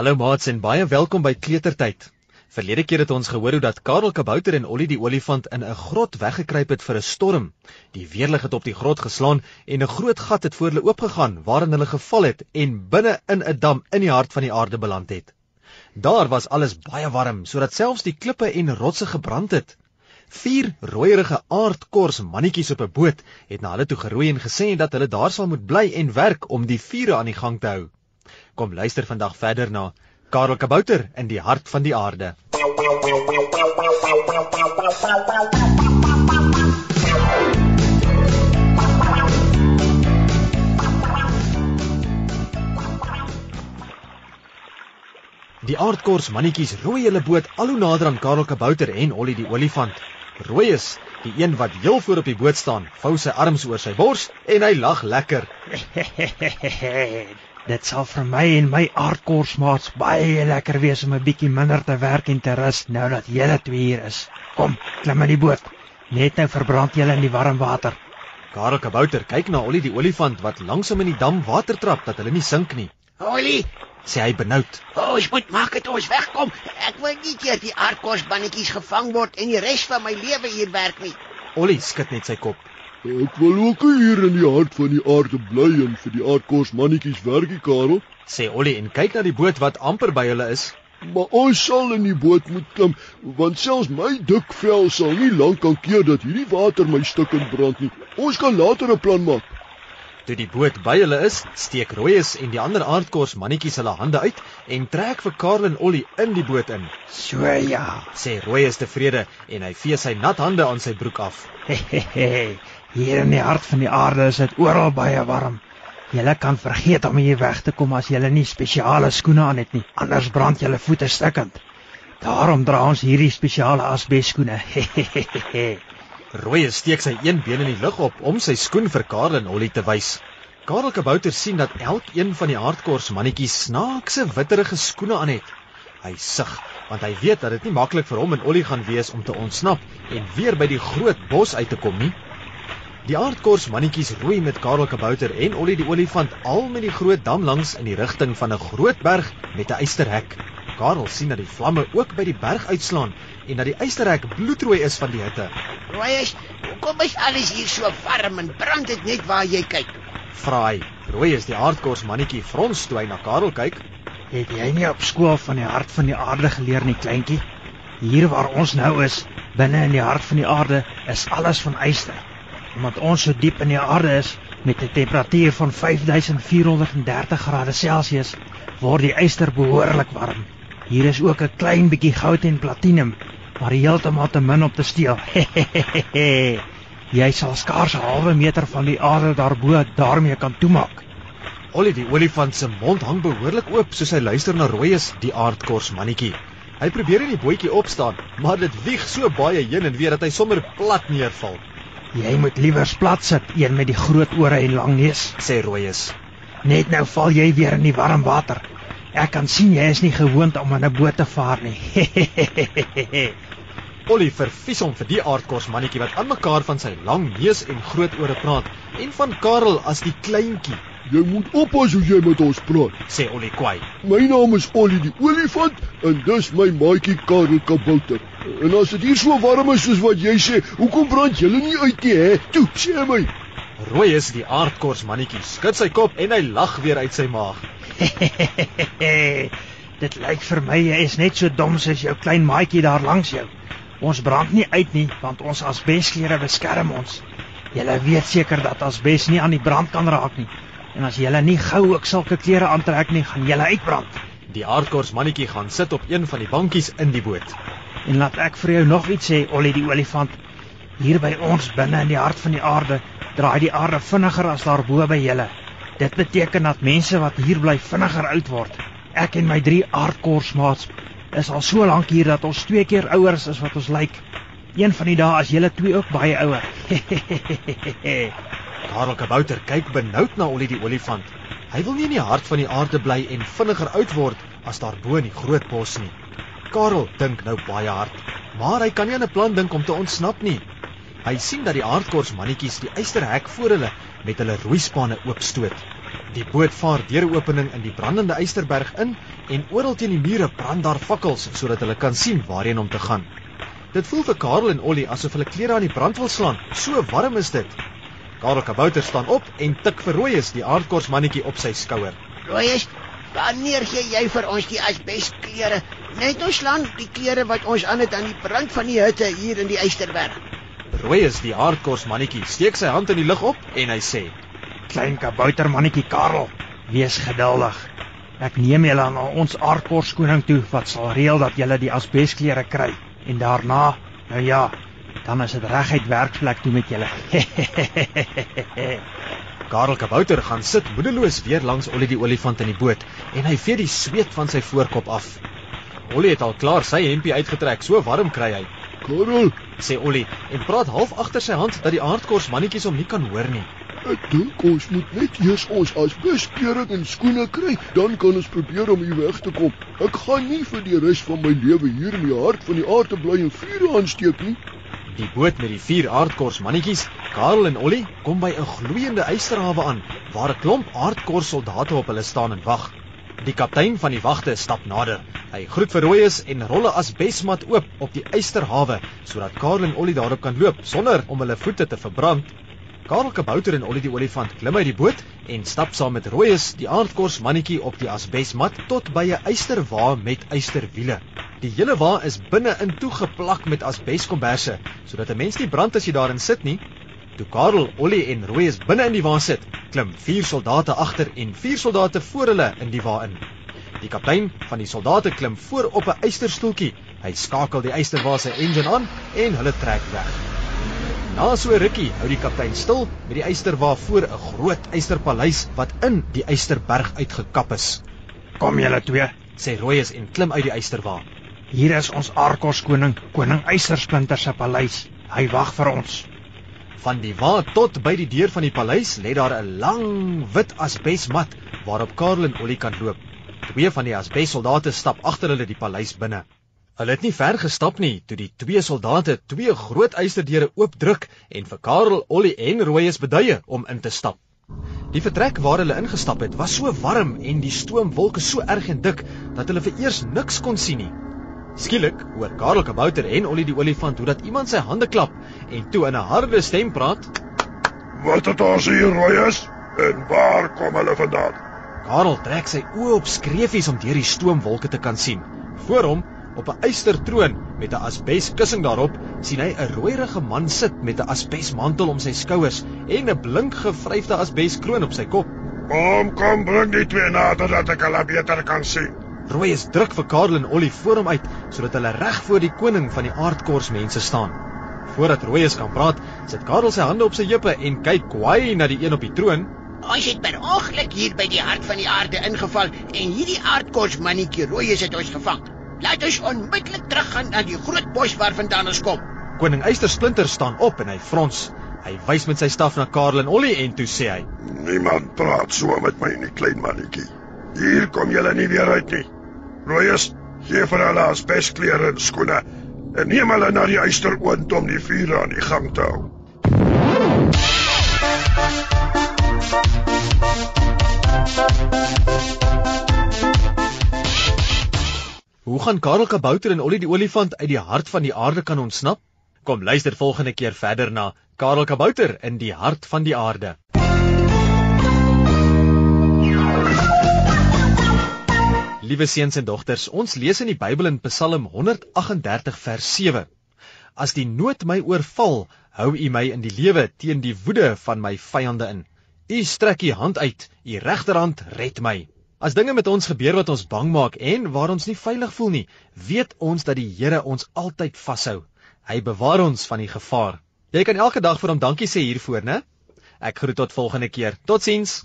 Hallo maats en baie welkom by Kletertyd. Verlede keer het ons gehoor hoe dat Karel Kabouter en Ollie die olifant in 'n grot weggekruip het vir 'n storm. Die weerlig het op die grot geslaan en 'n groot gat het voor hulle oopgegaan waarin hulle geval het en binne in 'n dam in die hart van die aarde beland het. Daar was alles baie warm sodat selfs die klippe en rotse gebrand het. Vier rooierige aardkors mannetjies op 'n boot het na hulle toe geroei en gesê dat hulle daar sal moet bly en werk om die vure aan die gang te hou. Kom luister vandag verder na Karel Kabouter in die hart van die aarde. Die aardkors mannetjies rooi hulle boot al hoe nader aan Karel Kabouter en Ollie die olifant. Rooi is die een wat heel voor op die boot staan, vou sy arms oor sy bors en hy lag lekker. Dit sal vir my en my aardkorsmaats baie lekker wees om 'n bietjie minder te werk en te rus nou dat julle twee hier is. Kom, klim in die boot. Net nou verbrand julle in die warm water. Karel Kabouter kyk na Ollie die olifant wat langsom in die dam water trap dat hulle nie sink nie. Ollie, Sê hy benoud. ons moet maak dit ons wegkom. Ek wil nie keer die aardkosbannetjies gevang word en die res van my lewe hier werk nie. Ollie skud net sy kop. Ek wil ook hier in die hart van die aarde bly en vir die aardkos mannetjies werkie, Karel. Sê Ollie en kyk na die boot wat amper by hulle is. Maar ons sal in die boot moet klim, want selfs my dik vel sal nie lank kan keer dat hierdie water my stukkend brand nie. Ons kan later 'n plan maak. Toe die boot by hulle is, steek Rooies en die ander aardkors mannetjies hulle hande uit en trek vir Karel en Ollie in die boot in. So ja. Sê Rooies tevrede en hy vee sy nat hande aan sy broek af. Hier in die hart van die aarde is dit oral baie warm. Julle kan vergeet om hier weg te kom as julle nie spesiale skoene aan het nie, anders brand julle voete stikkend. Daarom dra ons hierdie spesiale asbesskoene. Rooies steek sy een been in die lug op om sy skoen vir Karel en Ollie te wys. Karel Kabouter sien dat elkeen van die aardkors mannetjies snaakse witterige skoene aan het. Hy sug want hy weet dat dit nie maklik vir hom en Ollie gaan wees om te ontsnap en weer by die groot bos uit te kom nie. Die aardkors mannetjies roei met Karel Kabouter en Ollie die olifant al met die groot dam langs in die rigting van 'n groot berg met 'n eysterhek. Karel sien dat die vlamme ook by die berg uitslaan en dat die eysterhek bloedrooi is van die hitte. Rooies, hoekom is alles hier so warm en brand dit net waar jy kyk? Vra hy. Rooi is die aardkors mannetjie frons toe hy na Karel kyk. Het jy nie op skool van die hart van die aarde geleer nie, kleintjie? Hier waar ons nou is, binne in die hart van die aarde, is alles van yster. Omdat ons so diep in die aarde is met 'n temperatuur van 5430 grade Celsius, word die yster behoorlik warm. Hier is ook 'n klein bietjie goud en platinum, maar heeltemal te min om te steel. jy sal skaars 'n halwe meter van die aarde daarbo daarmee kan toemaak. Ollie die olifant se mond hang behoorlik oop soos hy luister na Rooies die aardkors mannetjie. Hy probeer in die bootjie opstaan, maar dit wieg so baie heen en weer dat hy sommer plat neerval, Jy moet liewer plat sit, een met die groot ore en lang neus. sê Rooies. Net nou val jy weer in die warm water. Ek kan sien jy is nie gewoond om in 'n boot te vaar nie. Ollie vervies hom vir die aardkors mannetjie wat aan mekaar van sy lang neus en groot ore praat en van Karel as die kleintjie, Jy moet oppas hoe jy met ons praat. sê Ollie kwaai. My naam is Ollie die olifant en dis my maatjie Karel Kabouter. En as dit hier so warm is soos wat jy sê, hoekom brand julle nie uit nie, hè? Toe, sê my. Rooies die aardkors mannetjie skud sy kop en hy lag weer uit sy maag. Dit lyk vir my jy is net so dom soos jou klein maatjie daar langs jou. Ons brand nie uit nie want ons asbesklere beskerm ons. Julle weet seker dat asbes nie aan die brand kan raak nie. En as julle nie gou ook sulke klere aantrek nie, gaan julle uitbrand. Die aardkors mannetjie gaan sit op een van die bankies in die boot. En laat ek vir jou nog iets sê, Ollie die olifant. Hier by ons binne in die hart van die aarde, draai die aarde vinniger as daarbo by julle. Dit beteken dat mense wat hier bly vinniger oud word. Ek en my drie aardkorsmaats is al so lank hier dat ons twee keer ouer is as wat ons lyk. Een van die dae is julle twee ook baie ouer. Karel Kabouter kyk benoud na Ollie die olifant. Hy wil nie in die hart van die aarde bly en vinniger oud word as daarbo in die groot bos nie. Karel dink nou baie hard, maar hy kan nie aan 'n plan dink om te ontsnap nie. Hy sien dat die aardkors mannetjies die eysterhek voor hulle met hulle roeispanne oopstoot. Die boot vaar deur 'n opening in die brandende eysterberg in en oral teen die mure brand daar fakkels sodat hulle kan sien waarheen om te gaan. Dit voel vir Karel en Ollie asof hulle klere aan die brand wil slaan. So warm is dit. Karel Kabouter staan op en tik vir Rooies die aardkorsmannetjie op sy skouer. Rooies, wanneer gee jy vir ons die asbesklere? Net ons land die klere wat ons aan het aan die brand van die hutte hier in die Eysterberg. Rooies die aardkorsmannetjie steek sy hand in die lug op en hy sê: Klein kaboutermannetjie Karel, wees geduldig. Ek neem julle aan ons aardkorskoning toe wat sal reël dat julle die asbesklere kry en daarna, nou ja, dan is dit reguit werkplek toe met julle. Karel Kabouter gaan sit moedeloos weer langs Ollie die olifant in die boot en hy vee die sweet van sy voorkop af. Ollie het al klaar sy hempie uitgetrek, so warm kry hy. Karel, Sê Ollie en praat half agter sy hand dat die aardkors mannetjies hom nie kan hoor nie. ek dink ons moet net eers ons asbesklere en skoene kry, dan kan ons probeer om hier weg te kom. Ek gaan nie vir die res van my lewe hier in die hart van die aarde bly en vuur aansteek nie. Die boot met die vier aardkors mannetjies, Karel en Ollie, kom by 'n gloeiende eysterhawe aan waar 'n klomp aardkors soldate op hulle staan en wag. Die kaptein van die wagte stap nader. Hy groet vir Rooies en rol 'n asbesmat oop op die eysterhawe sodat Karel en Ollie daarop kan loop sonder om hulle voete te verbrand. Karel Kabouter en Ollie die olifant klim uit die boot en stap saam met Rooies, die aardkors mannetjie op die asbesmat tot by 'n eysterwa met eysterwiele. Die hele wa is binne-in toegeplak met asbeskomberse sodat 'n mens nie brand as jy daarin sit nie. Toe Karel, Ollie en Rooies binne in die wa sit, klim vier soldate agter en vier soldate voor hulle in die wa in. Die kaptein van die soldate klim voor op 'n eysterstoeltjie. Hy skakel die eysterwa se engine aan en hulle trek weg. Na so 'n rukkie hou die kaptein stil met die eysterwa voor 'n groot eysterpaleis wat in die eysterberg uitgekap is. Kom julle twee, Sê Rooies en klim uit die eysterwa. hier is ons aardkorskoning, koning Eystersplinter se paleis. Hy wag vir ons. Van die wa tot by die deur van die paleis lê daar 'n lang wit asbesmat waarop Karel en Ollie kan loop. Twee van die asbessoldate stap agter hulle die paleis binne. Hulle het nie ver gestap nie toe die twee soldate twee groot eysterdeure oopdruk en vir Karel, Ollie en Rooies beduie om in te stap. Die vertrek waar hulle ingestap het, was so warm en die stoomwolke so erg en dik dat hulle vir eers niks kon sien nie. Skielik hoor Karel Kabouter en Ollie die olifant hoe dat iemand sy hande klap en toe in 'n harde stem praat. Wat het ons hier rooi is? En waar kom hulle vandaan? Karel trek sy oë op skreefies om deur die stoomwolke te kan sien. Voor hom, op 'n eystertroon met 'n asbeskussing daarop, sien hy 'n rooierige man sit met 'n asbesmantel om sy skouers en 'n blink gevryfde asbeskroon op sy kop. Kom, kom, bring die twee nader dat ek hulle beter kan sien. Rooi is druk vir Karel en Ollie voor hom uit sodat hulle reg voor die koning van die aardkors mense staan. Voordat Rooies kan praat, sit Karel sy hande op sy heupe en kyk kwaai na die een op die troon. Ons het per ongeluk hier by die hart van die aarde ingeval en hierdie aardkos mannetjie Rooies het ons gevang. Laat ons onmiddellik teruggaan na die groot bos waarvandaan ons kom. Koning Eystersplinter staan op en hy frons. Hy wys met sy staf na Karel en Ollie en toe sê hy: Niemand praat so met my nie, klein mannetjie. Hier kom julle nie weer uit nie. Rooies, gee vir hulle asbesklere en skoene en neem hulle na die eysteroond om die vuur aan die gang te hou. "Hoe gaan Karel Kabouter en Ollie die olifant uit die hart van die aarde kan ontsnap?" Kom luister volgende keer verder na Karel Kabouter in die hart van die aarde. Liewe seuns en dogters, ons lees in die Bybel in Psalm 138 vers 7. As die nood my oorval, hou U my in die lewe teen die woede van my vyande in. U strek U hand uit, U regterhand red my. As dinge met ons gebeur wat ons bang maak en waar ons nie veilig voel nie, weet ons dat die Here ons altyd vashou. Hy bewaar ons van die gevaar. Jy kan elke dag vir hom dankie sê hiervoor, né? Ek groet tot volgende keer. Totsiens.